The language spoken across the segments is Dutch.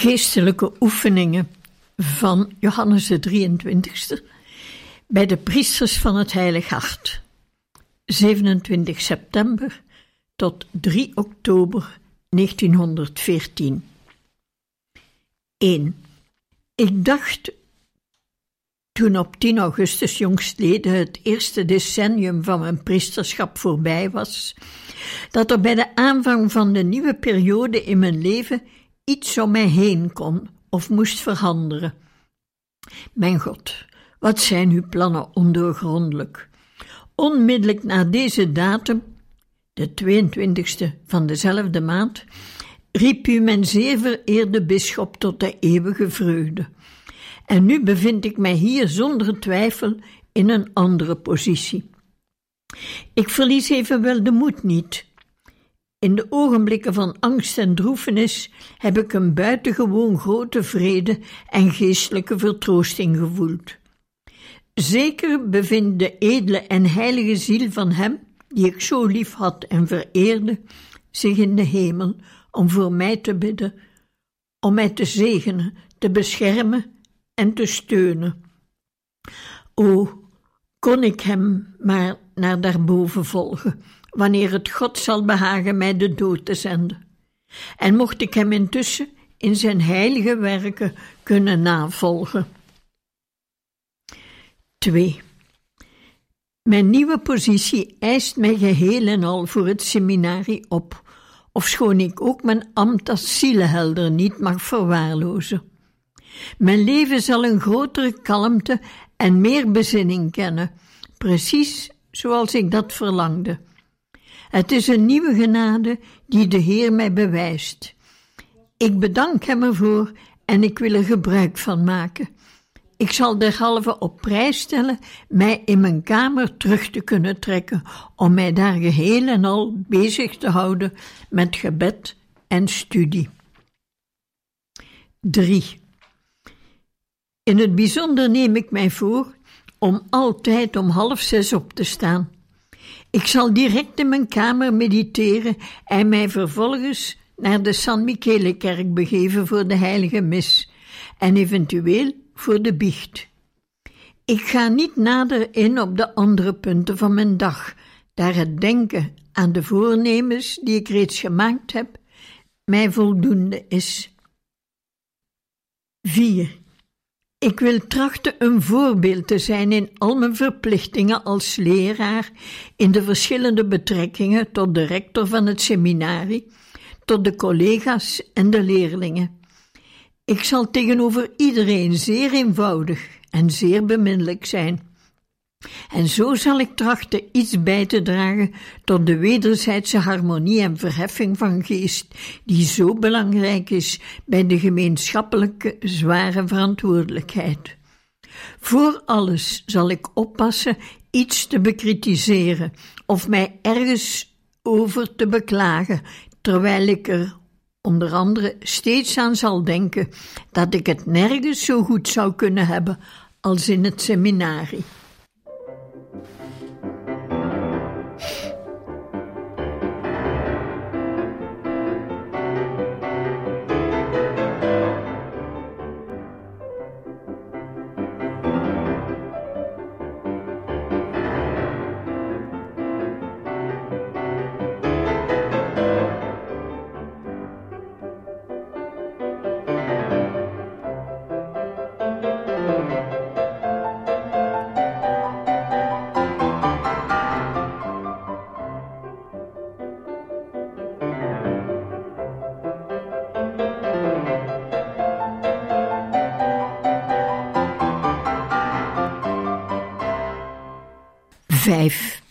Geestelijke oefeningen van Johannes de 23ste bij de priesters van het Heilig Hart. 27 september tot 3 oktober 1914. 1. Ik dacht toen op 10 augustus jongstleden het eerste decennium van mijn priesterschap voorbij was, dat er bij de aanvang van de nieuwe periode in mijn leven iets om mij heen kon of moest veranderen. Mijn God, wat zijn uw plannen ondoorgrondelijk? Onmiddellijk na deze datum, de 22e van dezelfde maand, riep u mijn zeer vereerde bisschop tot de eeuwige vreugde. En nu bevind ik mij hier zonder twijfel in een andere positie. Ik verlies evenwel de moed niet in de ogenblikken van angst en droefenis heb ik een buitengewoon grote vrede en geestelijke vertroosting gevoeld. Zeker bevindt de edele en heilige ziel van hem, die ik zo lief had en vereerde, zich in de hemel om voor mij te bidden, om mij te zegenen, te beschermen en te steunen. O, kon ik hem maar naar daarboven volgen wanneer het God zal behagen mij de dood te zenden. En mocht ik hem intussen in zijn heilige werken kunnen navolgen. 2. Mijn nieuwe positie eist mij geheel en al voor het seminarie op, ofschoon ik ook mijn ambt als zielenhelder niet mag verwaarlozen. Mijn leven zal een grotere kalmte en meer bezinning kennen, precies zoals ik dat verlangde. Het is een nieuwe genade die de Heer mij bewijst. Ik bedank Hem ervoor en ik wil er gebruik van maken. Ik zal derhalve op prijs stellen mij in mijn kamer terug te kunnen trekken, om mij daar geheel en al bezig te houden met gebed en studie. 3. In het bijzonder neem ik mij voor om altijd om half zes op te staan ik zal direct in mijn kamer mediteren en mij vervolgens naar de San Michele-kerk begeven voor de heilige mis en eventueel voor de biecht. Ik ga niet nader in op de andere punten van mijn dag, daar het denken aan de voornemens die ik reeds gemaakt heb mij voldoende is. 4. Ik wil trachten een voorbeeld te zijn in al mijn verplichtingen als leraar, in de verschillende betrekkingen tot de rector van het seminarie, tot de collega's en de leerlingen. Ik zal tegenover iedereen zeer eenvoudig en zeer beminnelijk zijn. En zo zal ik trachten iets bij te dragen tot de wederzijdse harmonie en verheffing van geest, die zo belangrijk is bij de gemeenschappelijke zware verantwoordelijkheid. Voor alles zal ik oppassen iets te bekritiseren of mij ergens over te beklagen, terwijl ik er onder andere steeds aan zal denken dat ik het nergens zo goed zou kunnen hebben als in het seminarie. 5.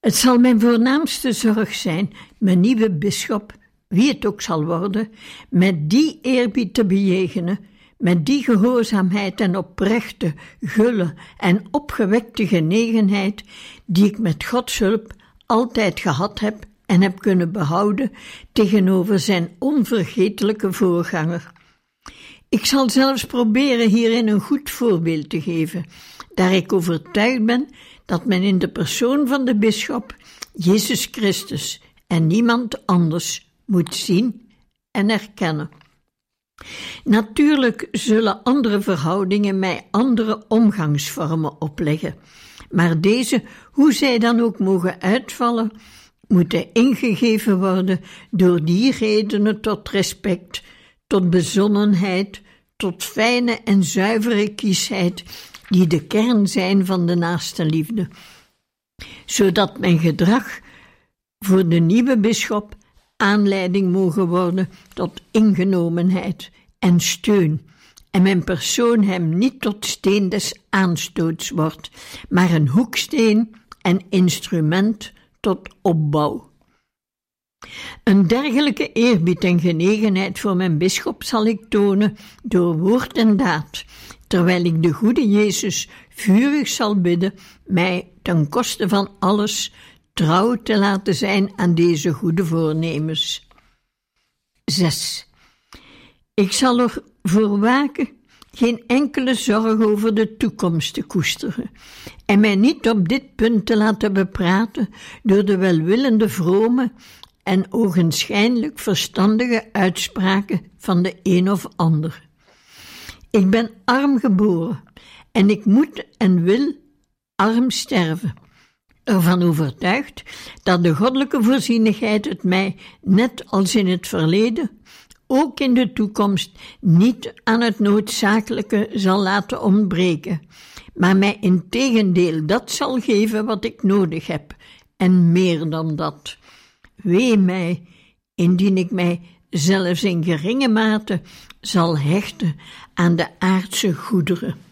Het zal mijn voornaamste zorg zijn mijn nieuwe bisschop, wie het ook zal worden, met die eerbied te bejegenen, met die gehoorzaamheid en oprechte, gulle en opgewekte genegenheid die ik met Gods hulp altijd gehad heb en heb kunnen behouden tegenover zijn onvergetelijke voorganger. Ik zal zelfs proberen hierin een goed voorbeeld te geven, daar ik overtuigd ben dat men in de persoon van de bisschop Jezus Christus en niemand anders moet zien en erkennen. Natuurlijk zullen andere verhoudingen mij andere omgangsvormen opleggen, maar deze, hoe zij dan ook mogen uitvallen, moeten ingegeven worden door die redenen tot respect, tot bezonnenheid, tot fijne en zuivere kiesheid, die de kern zijn van de naaste liefde, zodat mijn gedrag voor de nieuwe bisschop aanleiding mogen worden tot ingenomenheid en steun, en mijn persoon hem niet tot steen des aanstoots wordt, maar een hoeksteen en instrument tot opbouw. Een dergelijke eerbied en genegenheid voor mijn bisschop zal ik tonen door woord en daad, terwijl ik de goede Jezus vurig zal bidden mij ten koste van alles trouw te laten zijn aan deze goede voornemens. 6. Ik zal ervoor waken geen enkele zorg over de toekomst te koesteren en mij niet op dit punt te laten bepraten door de welwillende vrome en ogenschijnlijk verstandige uitspraken van de een of ander. Ik ben arm geboren en ik moet en wil arm sterven. Ervan overtuigd dat de goddelijke voorzienigheid het mij, net als in het verleden, ook in de toekomst niet aan het noodzakelijke zal laten ontbreken, maar mij in tegendeel dat zal geven wat ik nodig heb, en meer dan dat. Wee mij, indien ik mij zelfs in geringe mate zal hechten aan de aardse goederen.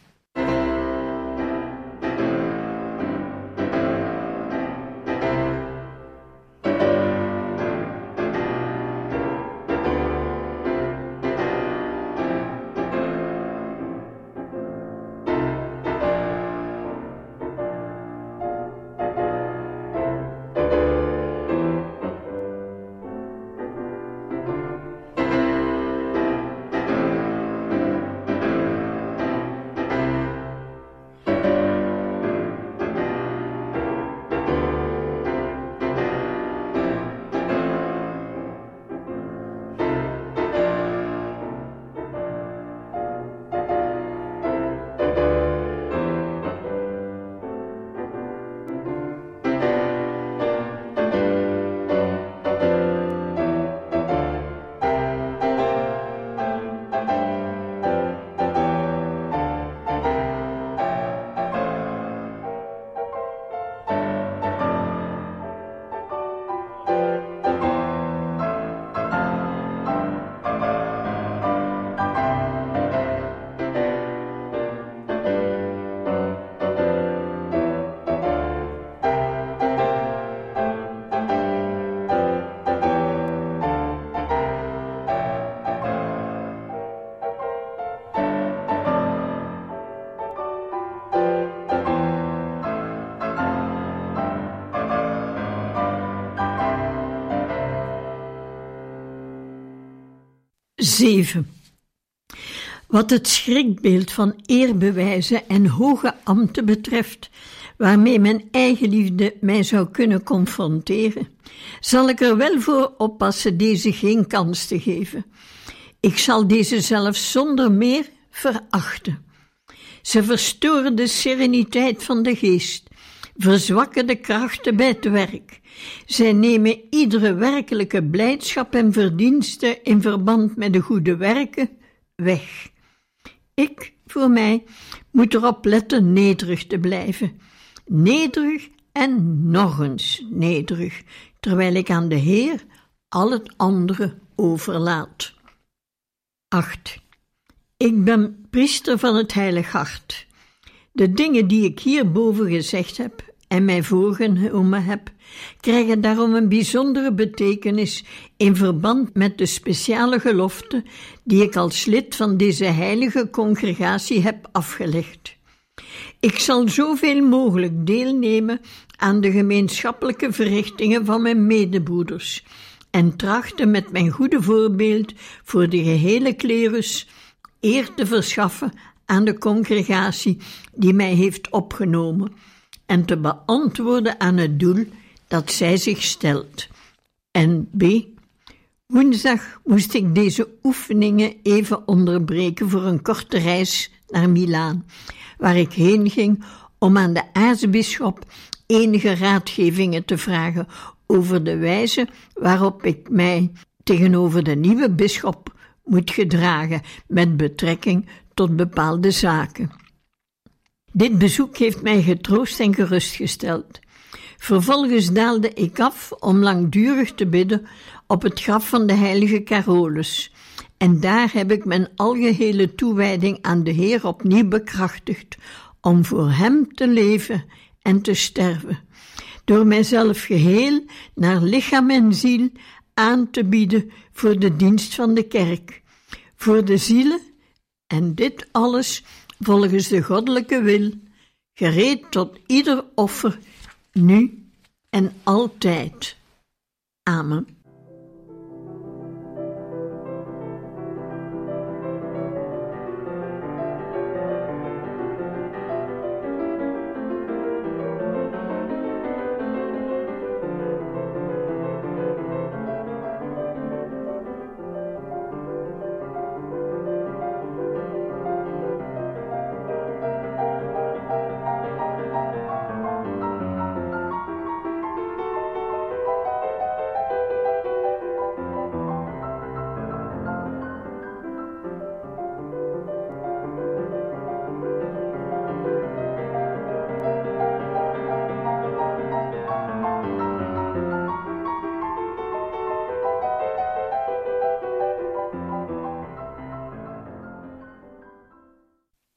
Zeven. Wat het schrikbeeld van eerbewijzen en hoge ambten betreft, waarmee mijn eigenliefde mij zou kunnen confronteren, zal ik er wel voor oppassen deze geen kans te geven. Ik zal deze zelfs zonder meer verachten. Ze verstoren de sereniteit van de geest, verzwakken de krachten bij het werk. Zij nemen iedere werkelijke blijdschap en verdienste in verband met de goede werken weg. Ik, voor mij, moet erop letten nederig te blijven. Nederig en nog eens nederig, terwijl ik aan de Heer al het andere overlaat. 8. Ik ben priester van het Heilig Hart. De dingen die ik hierboven gezegd heb en mij voorgenomen heb, krijgen daarom een bijzondere betekenis in verband met de speciale gelofte die ik als lid van deze heilige congregatie heb afgelegd. Ik zal zoveel mogelijk deelnemen aan de gemeenschappelijke verrichtingen van mijn medebroeders en trachten met mijn goede voorbeeld voor de gehele klerus eer te verschaffen aan de congregatie die mij heeft opgenomen en te beantwoorden aan het doel dat zij zich stelt. En B. Woensdag moest ik deze oefeningen even onderbreken voor een korte reis naar Milaan, waar ik heen ging om aan de aartsbisschop enige raadgevingen te vragen over de wijze waarop ik mij tegenover de nieuwe bisschop moet gedragen met betrekking tot bepaalde zaken. Dit bezoek heeft mij getroost en gerustgesteld. Vervolgens daalde ik af om langdurig te bidden op het graf van de heilige Carolus. En daar heb ik mijn algehele toewijding aan de Heer opnieuw bekrachtigd, om voor Hem te leven en te sterven, door mijzelf geheel naar lichaam en ziel aan te bieden voor de dienst van de kerk, voor de zielen, en dit alles volgens de goddelijke wil, gereed tot ieder offer, nu en altijd. Amen.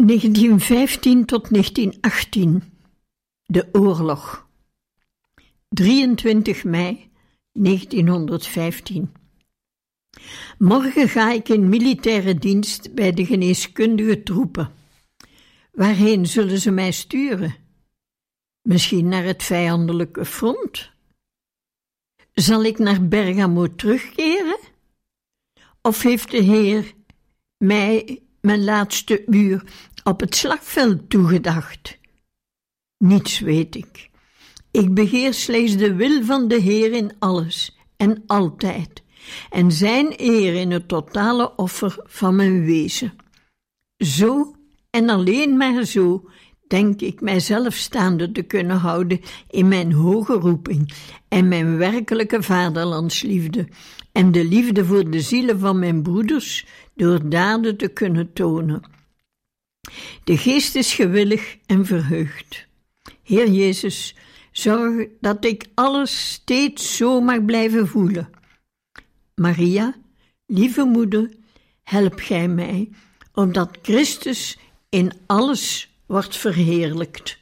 1915 tot 1918. De oorlog. 23 mei 1915. Morgen ga ik in militaire dienst bij de geneeskundige troepen. Waarheen zullen ze mij sturen? Misschien naar het vijandelijke front? Zal ik naar Bergamo terugkeren? Of heeft de Heer mij mijn laatste uur op het slagveld toegedacht? Niets weet ik. Ik begeer slechts de wil van de Heer in alles en altijd, en Zijn eer in het totale offer van mijn wezen. Zo en alleen maar zo denk ik mijzelf staande te kunnen houden in mijn hoge roeping en mijn werkelijke vaderlandsliefde en de liefde voor de zielen van mijn broeders door daden te kunnen tonen. De geest is gewillig en verheugd. Heer Jezus, zorg dat ik alles steeds zo mag blijven voelen. Maria, lieve moeder, help gij mij, omdat Christus in alles wordt verheerlijkt.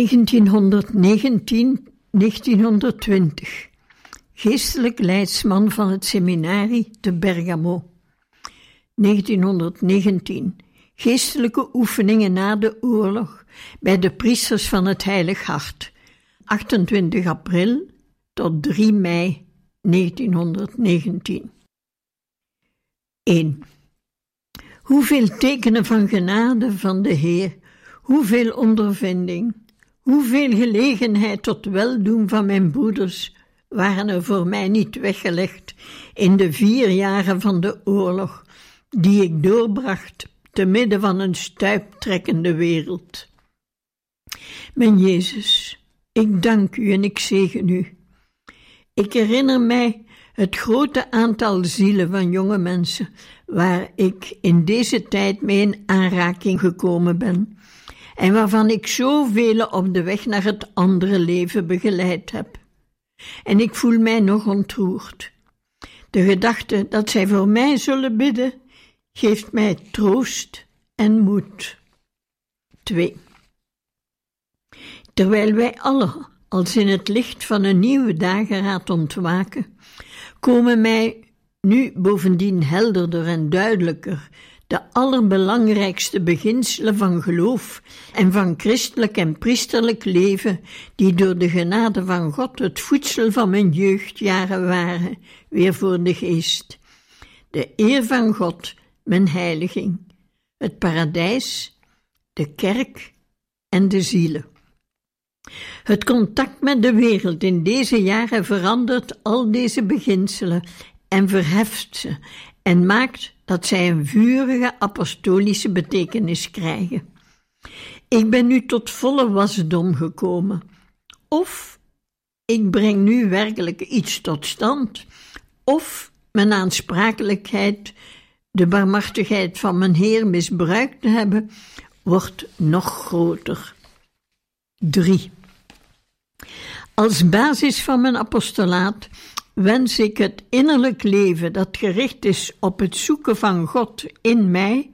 1919, 1920. geestelijk leidsman van het seminarie te Bergamo. 1919. Geestelijke oefeningen na de oorlog bij de priesters van het Heilig Hart. 28 april tot 3 mei 1919. 1. Hoeveel tekenen van genade van de Heer, hoeveel ondervinding, hoeveel gelegenheid tot weldoen van mijn broeders waren er voor mij niet weggelegd in de vier jaren van de oorlog die ik doorbracht te midden van een stuiptrekkende wereld. Mijn Jezus, ik dank u en ik zegen u. Ik herinner mij het grote aantal zielen van jonge mensen waar ik in deze tijd mee in aanraking gekomen ben en waarvan ik zoveel op de weg naar het andere leven begeleid heb. En ik voel mij nog ontroerd. De gedachte dat zij voor mij zullen bidden, geeft mij troost en moed. 2. Terwijl wij allen als in het licht van een nieuwe dageraad ontwaken, komen mij nu bovendien helderder en duidelijker de allerbelangrijkste beginselen van geloof en van christelijk en priesterlijk leven, die door de genade van God het voedsel van mijn jeugdjaren waren, weer voor de geest. De eer van God, mijn heiliging, het paradijs, de kerk en de zielen. Het contact met de wereld in deze jaren verandert al deze beginselen en verheft ze en maakt dat zij een vurige apostolische betekenis krijgen. Ik ben nu tot volle wasdom gekomen. Of ik breng nu werkelijk iets tot stand, of mijn aansprakelijkheid, de barmhartigheid van mijn Heer misbruikt te hebben, wordt nog groter. 3. Als basis van mijn apostolaat wens ik het innerlijk leven dat gericht is op het zoeken van God in mij,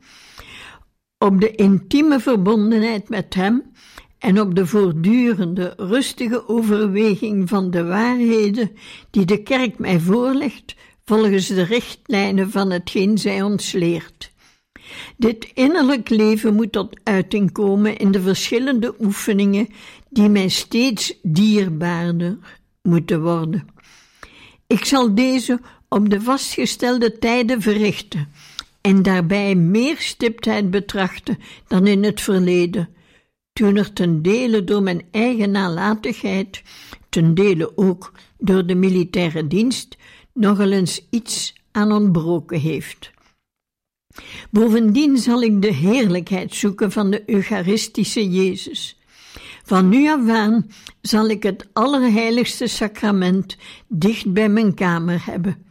op de intieme verbondenheid met Hem en op de voortdurende, rustige overweging van de waarheden die de kerk mij voorlegt, volgens de richtlijnen van hetgeen zij ons leert. Dit innerlijk leven moet tot uiting komen in de verschillende oefeningen die mij steeds dierbaarder moeten worden. Ik zal deze op de vastgestelde tijden verrichten en daarbij meer stiptheid betrachten dan in het verleden, toen er ten dele door mijn eigen nalatigheid, ten dele ook door de militaire dienst, nogal eens iets aan ontbroken heeft. Bovendien zal ik de heerlijkheid zoeken van de Eucharistische Jezus. Van nu af aan zal ik het allerheiligste sacrament dicht bij mijn kamer hebben.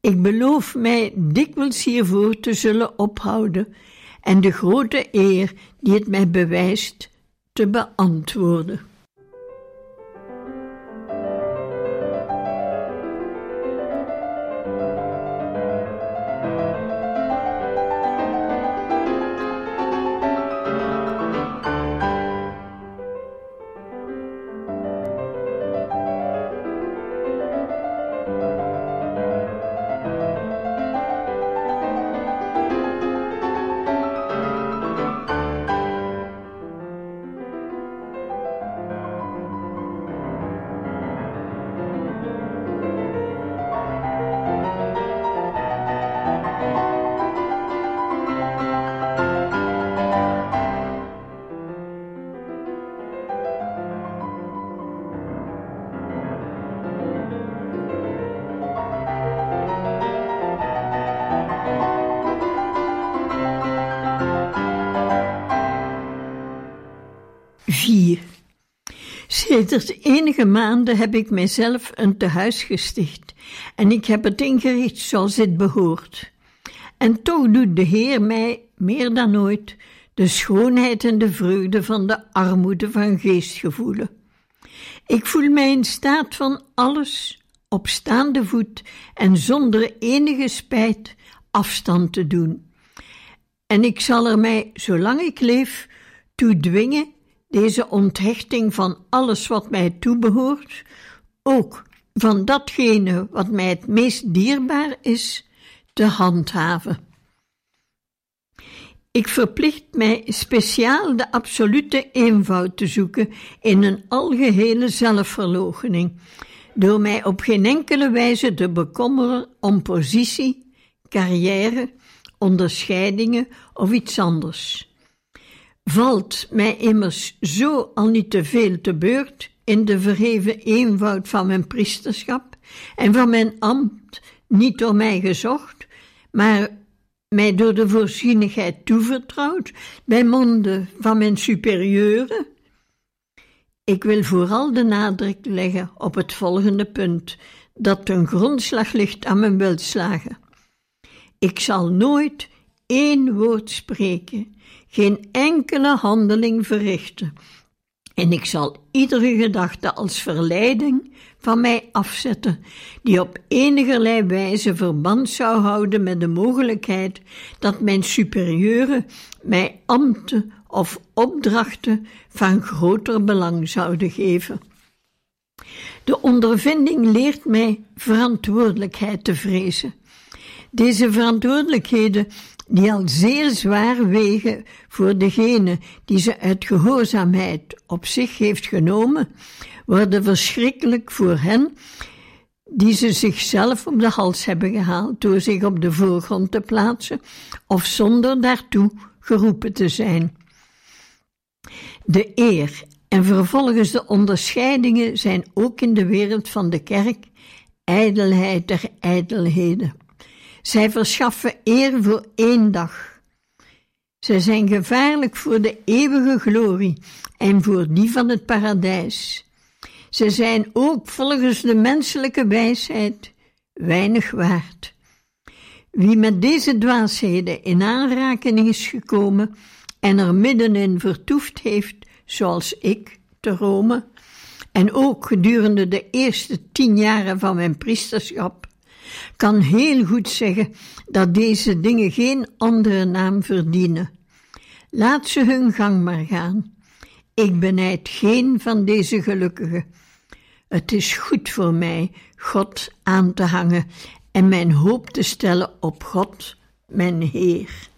Ik beloof mij dikwijls hiervoor te zullen ophouden en de grote eer die het mij bewijst te beantwoorden. Sedert enige maanden heb ik mijzelf een tehuis gesticht en ik heb het ingericht zoals het behoort. En toch doet de Heer mij meer dan ooit de schoonheid en de vreugde van de armoede van geest gevoelen. Ik voel mij in staat van alles op staande voet en zonder enige spijt afstand te doen. En ik zal er mij, zolang ik leef, toe dwingen deze onthechting van alles wat mij toebehoort, ook van datgene wat mij het meest dierbaar is, te handhaven. Ik verplicht mij speciaal de absolute eenvoud te zoeken in een algehele zelfverloochening, door mij op geen enkele wijze te bekommeren om positie, carrière, onderscheidingen of iets anders. Valt mij immers zo al niet te veel te beurt in de verheven eenvoud van mijn priesterschap en van mijn ambt, niet door mij gezocht, maar mij door de voorzienigheid toevertrouwd, bij monden van mijn superieuren? Ik wil vooral de nadruk leggen op het volgende punt, dat ten grondslag ligt aan mijn welslagen. Ik zal nooit één woord spreken, geen enkele handeling verrichten, en ik zal iedere gedachte als verleiding van mij afzetten, die op enigerlei wijze verband zou houden met de mogelijkheid dat mijn superieuren mij ambten of opdrachten van groter belang zouden geven. De ondervinding leert mij verantwoordelijkheid te vrezen. Deze verantwoordelijkheden die al zeer zwaar wegen voor degene die ze uit gehoorzaamheid op zich heeft genomen, worden verschrikkelijk voor hen die ze zichzelf op de hals hebben gehaald door zich op de voorgrond te plaatsen of zonder daartoe geroepen te zijn. De eer en vervolgens de onderscheidingen zijn ook in de wereld van de kerk ijdelheid der ijdelheden. Zij verschaffen eer voor één dag. Zij zijn gevaarlijk voor de eeuwige glorie en voor die van het paradijs. Ze zijn ook volgens de menselijke wijsheid weinig waard. Wie met deze dwaasheden in aanraking is gekomen en er middenin vertoefd heeft, zoals ik te Rome, en ook gedurende de eerste tien jaren van mijn priesterschap, kan heel goed zeggen dat deze dingen geen andere naam verdienen. Laat ze hun gang maar gaan. Ik benijd geen van deze gelukkigen. Het is goed voor mij God aan te hangen en mijn hoop te stellen op God, mijn Heer.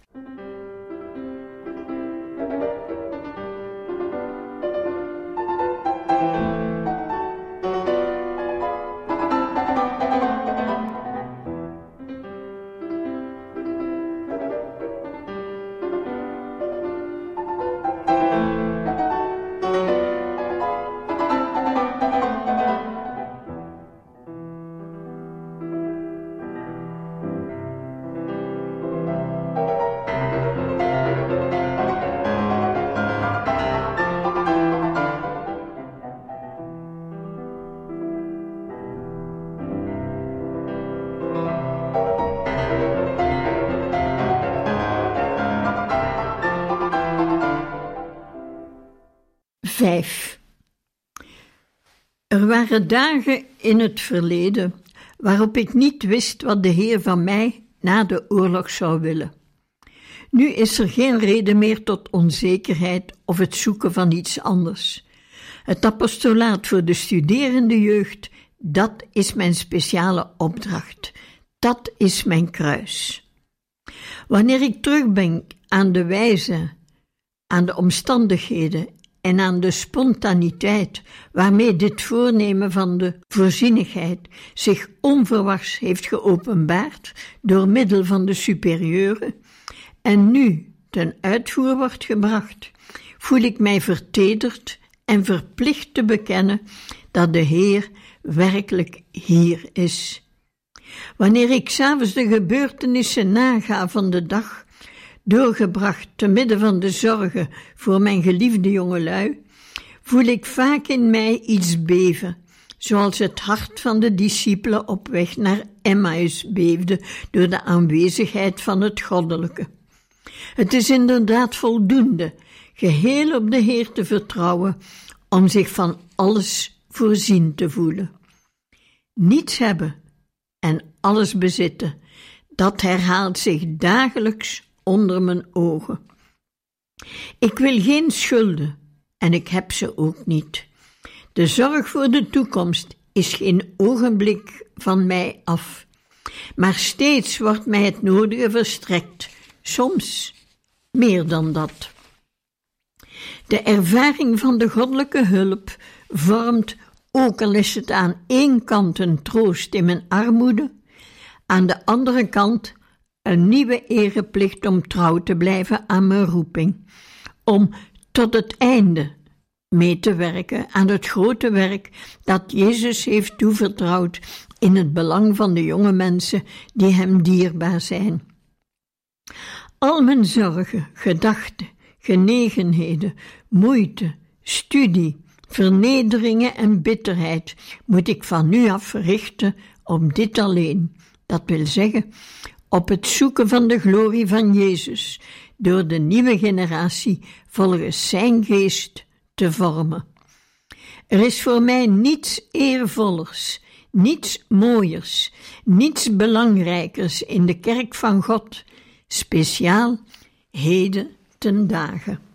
Er waren dagen in het verleden waarop ik niet wist wat de Heer van mij na de oorlog zou willen. Nu is er geen reden meer tot onzekerheid of het zoeken van iets anders. Het apostolaat voor de studerende jeugd, dat is mijn speciale opdracht. Dat is mijn kruis. Wanneer ik terugdenk aan de wijze, aan de omstandigheden en aan de spontaniteit waarmee dit voornemen van de voorzienigheid zich onverwachts heeft geopenbaard door middel van de superieuren en nu ten uitvoer wordt gebracht, voel ik mij vertederd en verplicht te bekennen dat de Heer werkelijk hier is. Wanneer ik s'avonds de gebeurtenissen naga van de dag, doorgebracht te midden van de zorgen voor mijn geliefde jongelui, voel ik vaak in mij iets beven, zoals het hart van de discipelen op weg naar Emmaus beefde door de aanwezigheid van het goddelijke. Het is inderdaad voldoende geheel op de Heer te vertrouwen om zich van alles voorzien te voelen. Niets hebben en alles bezitten, dat herhaalt zich dagelijks onder mijn ogen. Ik wil geen schulden en ik heb ze ook niet. De zorg voor de toekomst is geen ogenblik van mij af. Maar steeds wordt mij het nodige verstrekt, soms meer dan dat. De ervaring van de goddelijke hulp vormt, ook al is het aan één kant een troost in mijn armoede, aan de andere kant een nieuwe ereplicht om trouw te blijven aan mijn roeping, om tot het einde mee te werken aan het grote werk dat Jezus heeft toevertrouwd in het belang van de jonge mensen die hem dierbaar zijn. Al mijn zorgen, gedachten, genegenheden, moeite, studie, vernederingen en bitterheid moet ik van nu af richten op dit alleen. Dat wil zeggen, op het zoeken van de glorie van Jezus door de nieuwe generatie volgens zijn geest te vormen. Er is voor mij niets eervollers, niets mooiers, niets belangrijkers in de kerk van God, speciaal heden ten dagen.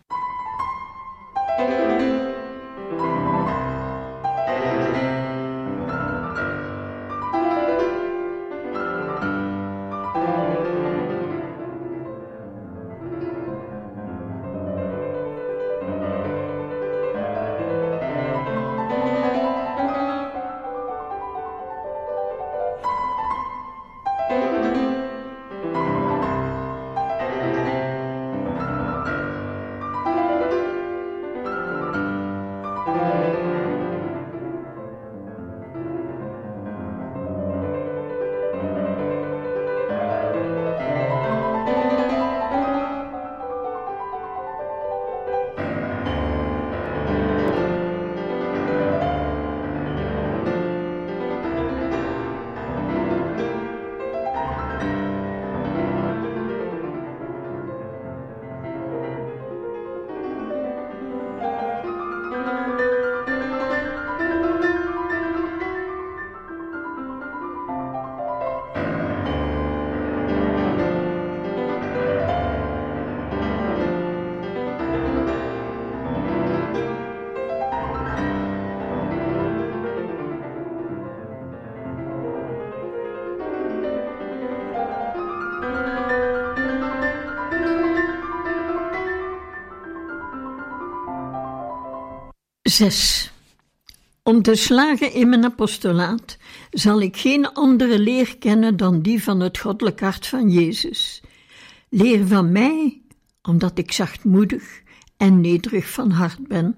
Zes. Om te slagen in mijn apostolaat zal ik geen andere leer kennen dan die van het goddelijk hart van Jezus. Leer van mij, omdat ik zachtmoedig en nederig van hart ben.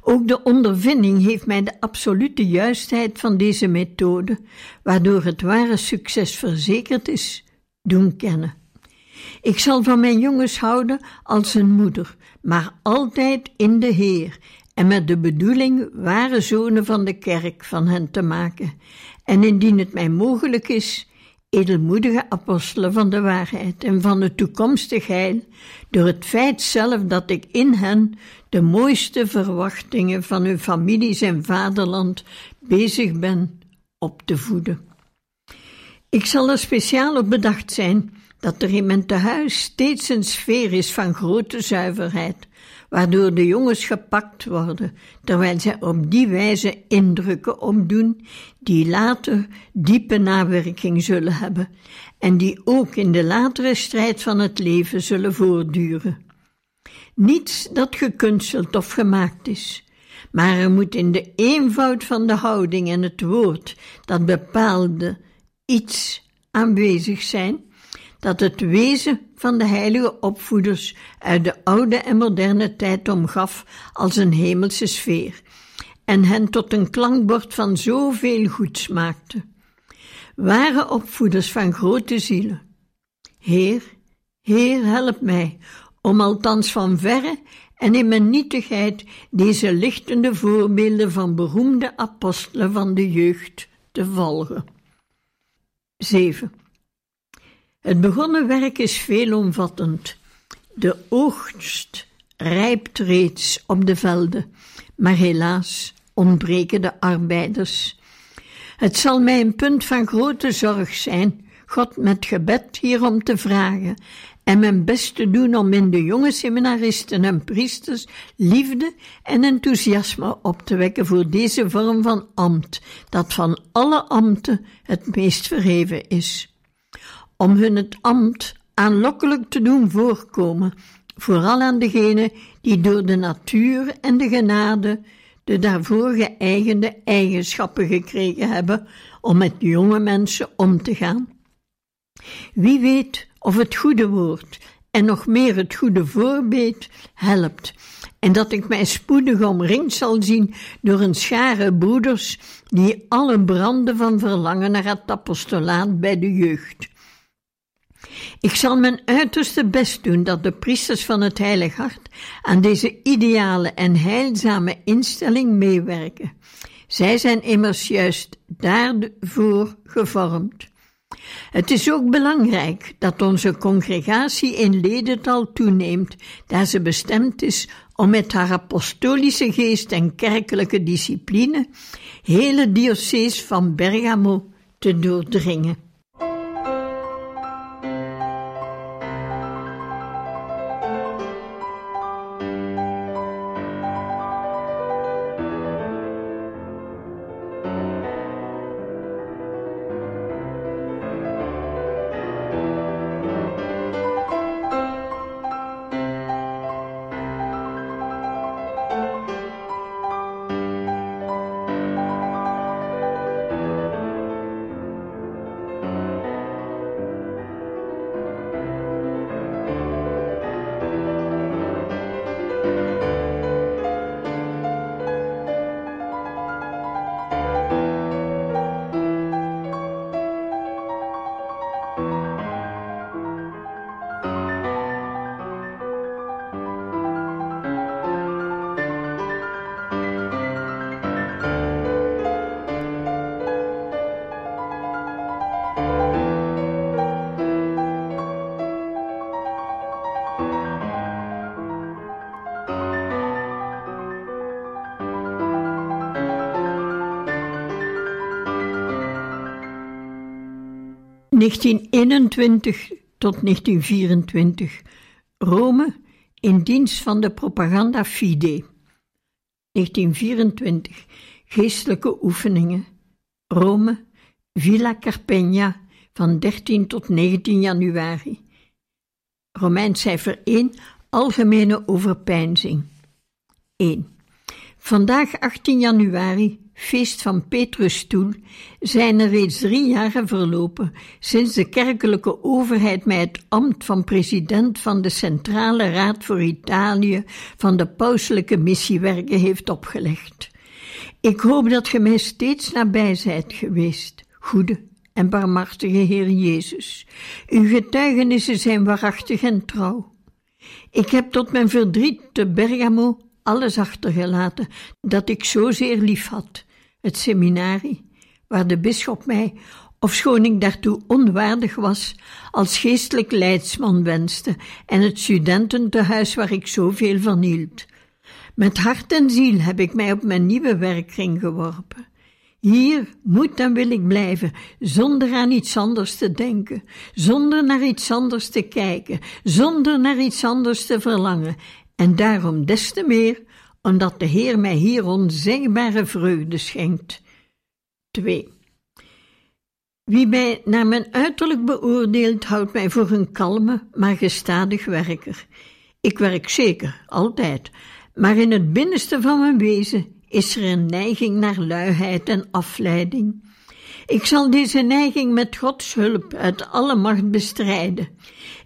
Ook de ondervinding heeft mij de absolute juistheid van deze methode, waardoor het ware succes verzekerd is, doen kennen. Ik zal van mijn jongens houden als een moeder, maar altijd in de Heer en met de bedoeling ware zonen van de kerk van hen te maken, en indien het mij mogelijk is, edelmoedige apostelen van de waarheid en van het toekomstig heil, door het feit zelf dat ik in hen de mooiste verwachtingen van hun families en vaderland bezig ben op te voeden. Ik zal er speciaal op bedacht zijn dat er in mijn tehuis steeds een sfeer is van grote zuiverheid, waardoor de jongens gepakt worden, terwijl zij op die wijze indrukken opdoen die later diepe nawerking zullen hebben en die ook in de latere strijd van het leven zullen voortduren. Niets dat gekunsteld of gemaakt is, maar er moet in de eenvoud van de houding en het woord dat bepaalde iets aanwezig zijn dat het wezen van de heilige opvoeders uit de oude en moderne tijd omgaf als een hemelse sfeer en hen tot een klankbord van zoveel goeds maakte. Ware opvoeders van grote zielen. Heer, Heer, help mij om althans van verre en in mijn nietigheid deze lichtende voorbeelden van beroemde apostelen van de jeugd te volgen. 7. Het begonnen werk is veelomvattend. De oogst rijpt reeds op de velden, maar helaas ontbreken de arbeiders. Het zal mij een punt van grote zorg zijn God met gebed hierom te vragen en mijn best te doen om in de jonge seminaristen en priesters liefde en enthousiasme op te wekken voor deze vorm van ambt, dat van alle ambten het meest verheven is. Om hun het ambt aanlokkelijk te doen voorkomen, vooral aan degenen die door de natuur en de genade de daarvoor geëigende eigenschappen gekregen hebben om met jonge mensen om te gaan. Wie weet of het goede woord en nog meer het goede voorbeeld helpt, en dat ik mij spoedig omringd zal zien door een schare broeders die alle branden van verlangen naar het apostolaat bij de jeugd. Ik zal mijn uiterste best doen dat de priesters van het Heilig Hart aan deze ideale en heilzame instelling meewerken. Zij zijn immers juist daarvoor gevormd. Het is ook belangrijk dat onze congregatie in ledental toeneemt, daar ze bestemd is om met haar apostolische geest en kerkelijke discipline hele diocese van Bergamo te doordringen. 1921 tot 1924 Rome in dienst van de propaganda Fide. 1924 Geestelijke oefeningen Rome Villa Carpegna van 13 tot 19 januari. Romeins cijfer 1 Algemene overpeinzing 1. Vandaag 18 januari feest van Petrusstoel, zijn er reeds drie jaren verlopen sinds de kerkelijke overheid mij het ambt van president van de Centrale Raad voor Italië van de pauselijke missiewerken heeft opgelegd. Ik hoop dat ge mij steeds nabij zijt geweest, goede en barmhartige Heer Jezus. Uw getuigenissen zijn waarachtig en trouw. Ik heb tot mijn verdriet te Bergamo alles achtergelaten dat ik zozeer lief had het seminarie, waar de bisschop mij, ofschoon ik daartoe onwaardig was, als geestelijk leidsman wenste, en het studententehuis waar ik zoveel van hield. Met hart en ziel heb ik mij op mijn nieuwe werkkring geworpen. Hier moet en wil ik blijven, zonder aan iets anders te denken, zonder naar iets anders te kijken, zonder naar iets anders te verlangen, en daarom des te meer omdat de Heer mij hier onzegbare vreugde schenkt. 2. Wie mij naar mijn uiterlijk beoordeelt, houdt mij voor een kalme, maar gestadig werker. Ik werk zeker, altijd, maar in het binnenste van mijn wezen is er een neiging naar luiheid en afleiding. Ik zal deze neiging met Gods hulp uit alle macht bestrijden.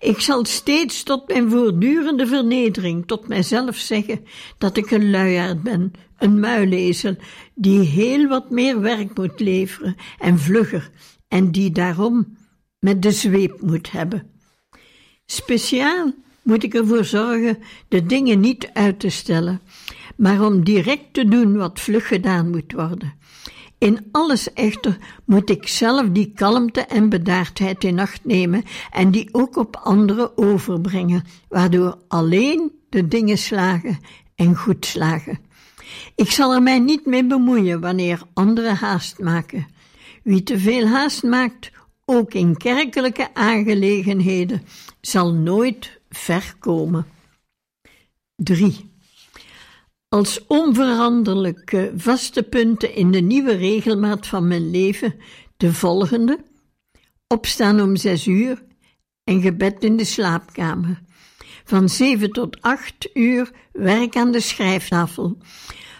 Ik zal steeds tot mijn voortdurende vernedering tot mijzelf zeggen dat ik een luiaard ben, een muilezel, die heel wat meer werk moet leveren en vlugger, en die daarom met de zweep moet hebben. Speciaal moet ik ervoor zorgen de dingen niet uit te stellen, maar om direct te doen wat vlug gedaan moet worden. In alles echter moet ik zelf die kalmte en bedaardheid in acht nemen en die ook op anderen overbrengen, waardoor alleen de dingen slagen en goed slagen. Ik zal er mij niet mee bemoeien wanneer anderen haast maken. Wie te veel haast maakt, ook in kerkelijke aangelegenheden, zal nooit ver komen. 3. Als onveranderlijke vaste punten in de nieuwe regelmaat van mijn leven de volgende: opstaan om zes uur en gebed in de slaapkamer. Van zeven tot acht uur werk aan de schrijftafel.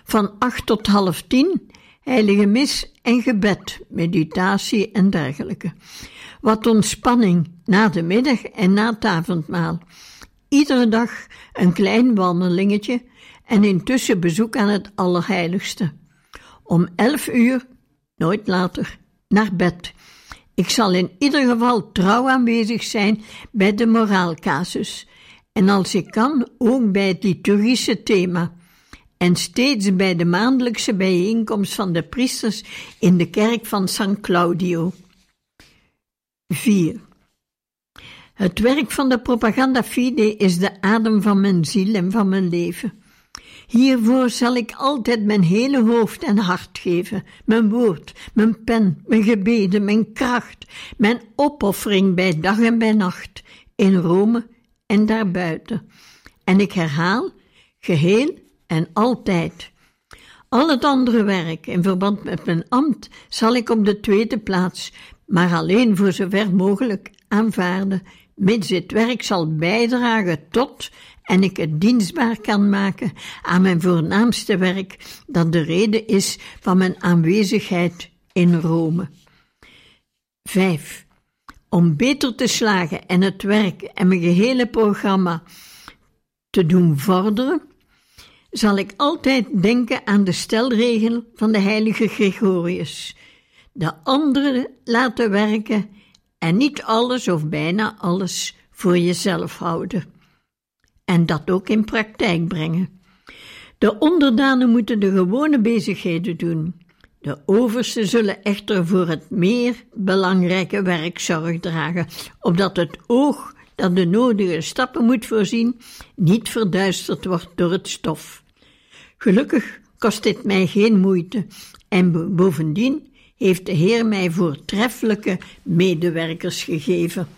Van acht tot half tien heilige mis en gebed, meditatie en dergelijke. Wat ontspanning na de middag en na het avondmaal. Iedere dag een klein wandelingetje en intussen bezoek aan het Allerheiligste. Om elf uur, nooit later, naar bed. Ik zal in ieder geval trouw aanwezig zijn bij de moraalcasus en als ik kan ook bij het liturgische thema en steeds bij de maandelijkse bijeenkomst van de priesters in de kerk van San Claudio. 4. Het werk van de propaganda fide is de adem van mijn ziel en van mijn leven. Hiervoor zal ik altijd mijn hele hoofd en hart geven, mijn woord, mijn pen, mijn gebeden, mijn kracht, mijn opoffering bij dag en bij nacht, in Rome en daarbuiten. En ik herhaal, geheel en altijd. Al het andere werk in verband met mijn ambt zal ik op de tweede plaats, maar alleen voor zover mogelijk aanvaarden, mits dit werk zal bijdragen tot en ik het dienstbaar kan maken aan mijn voornaamste werk, dat de reden is van mijn aanwezigheid in Rome. 5. Om beter te slagen en het werk en mijn gehele programma te doen vorderen, zal ik altijd denken aan de stelregel van de heilige Gregorius. De anderen laten werken en niet alles of bijna alles voor jezelf houden. En dat ook in praktijk brengen. De onderdanen moeten de gewone bezigheden doen. De oversten zullen echter voor het meer belangrijke werk zorg dragen, opdat het oog dat de nodige stappen moet voorzien, niet verduisterd wordt door het stof. Gelukkig kost dit mij geen moeite en bovendien heeft de Heer mij voortreffelijke medewerkers gegeven.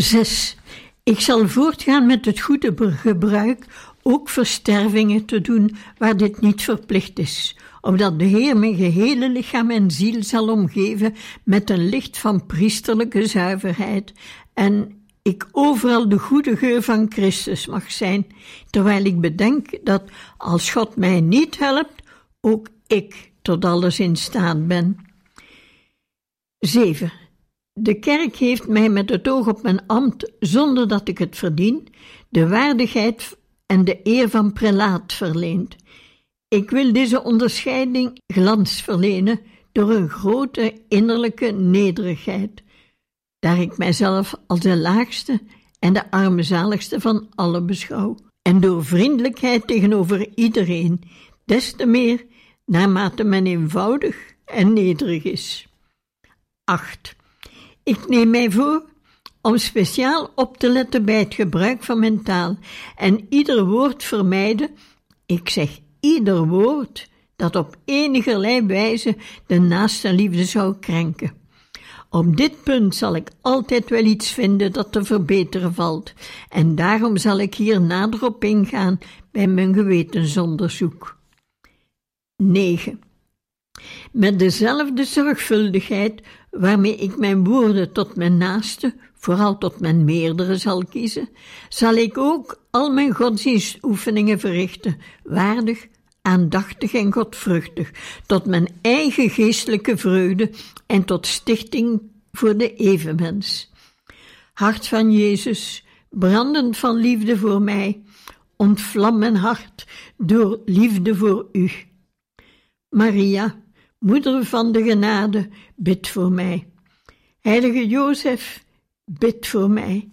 Zes. Ik zal voortgaan met het goede gebruik ook verstervingen te doen waar dit niet verplicht is, opdat de Heer mijn gehele lichaam en ziel zal omgeven met een licht van priesterlijke zuiverheid en ik overal de goede geur van Christus mag zijn, terwijl ik bedenk dat als God mij niet helpt, ook ik tot alles in staat ben. 7. De kerk heeft mij met het oog op mijn ambt, zonder dat ik het verdien, de waardigheid en de eer van prelaat verleend. Ik wil deze onderscheiding glans verlenen door een grote innerlijke nederigheid, daar ik mijzelf als de laagste en de armzaligste van allen beschouw, en door vriendelijkheid tegenover iedereen, des te meer naarmate men eenvoudig en nederig is. 8. Ik neem mij voor om speciaal op te letten bij het gebruik van mijn taal en ieder woord vermijden, ik zeg ieder woord, dat op enigerlei wijze de naaste liefde zou krenken. Op dit punt zal ik altijd wel iets vinden dat te verbeteren valt, en daarom zal ik hier nader op ingaan bij mijn gewetensonderzoek. 9. Met dezelfde zorgvuldigheid waarmee ik mijn woorden tot mijn naaste, vooral tot mijn meerdere zal kiezen, zal ik ook al mijn godsdienstoefeningen verrichten, waardig, aandachtig en godvruchtig, tot mijn eigen geestelijke vreugde en tot stichting voor de evenmens. Hart van Jezus, brandend van liefde voor mij, ontvlam mijn hart door liefde voor u. Maria, Moeder van de genade, bid voor mij. Heilige Jozef, bid voor mij.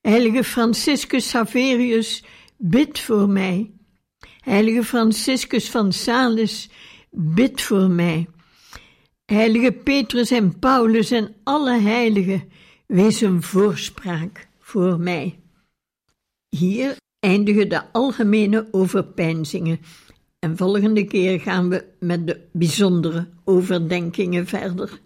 Heilige Franciscus Saverius, bid voor mij. Heilige Franciscus van Sales, bid voor mij. Heilige Petrus en Paulus en alle heiligen, wees een voorspraak voor mij. Hier eindigen de algemene overpeinzingen en volgende keer gaan we met de bijzondere overdenkingen verder.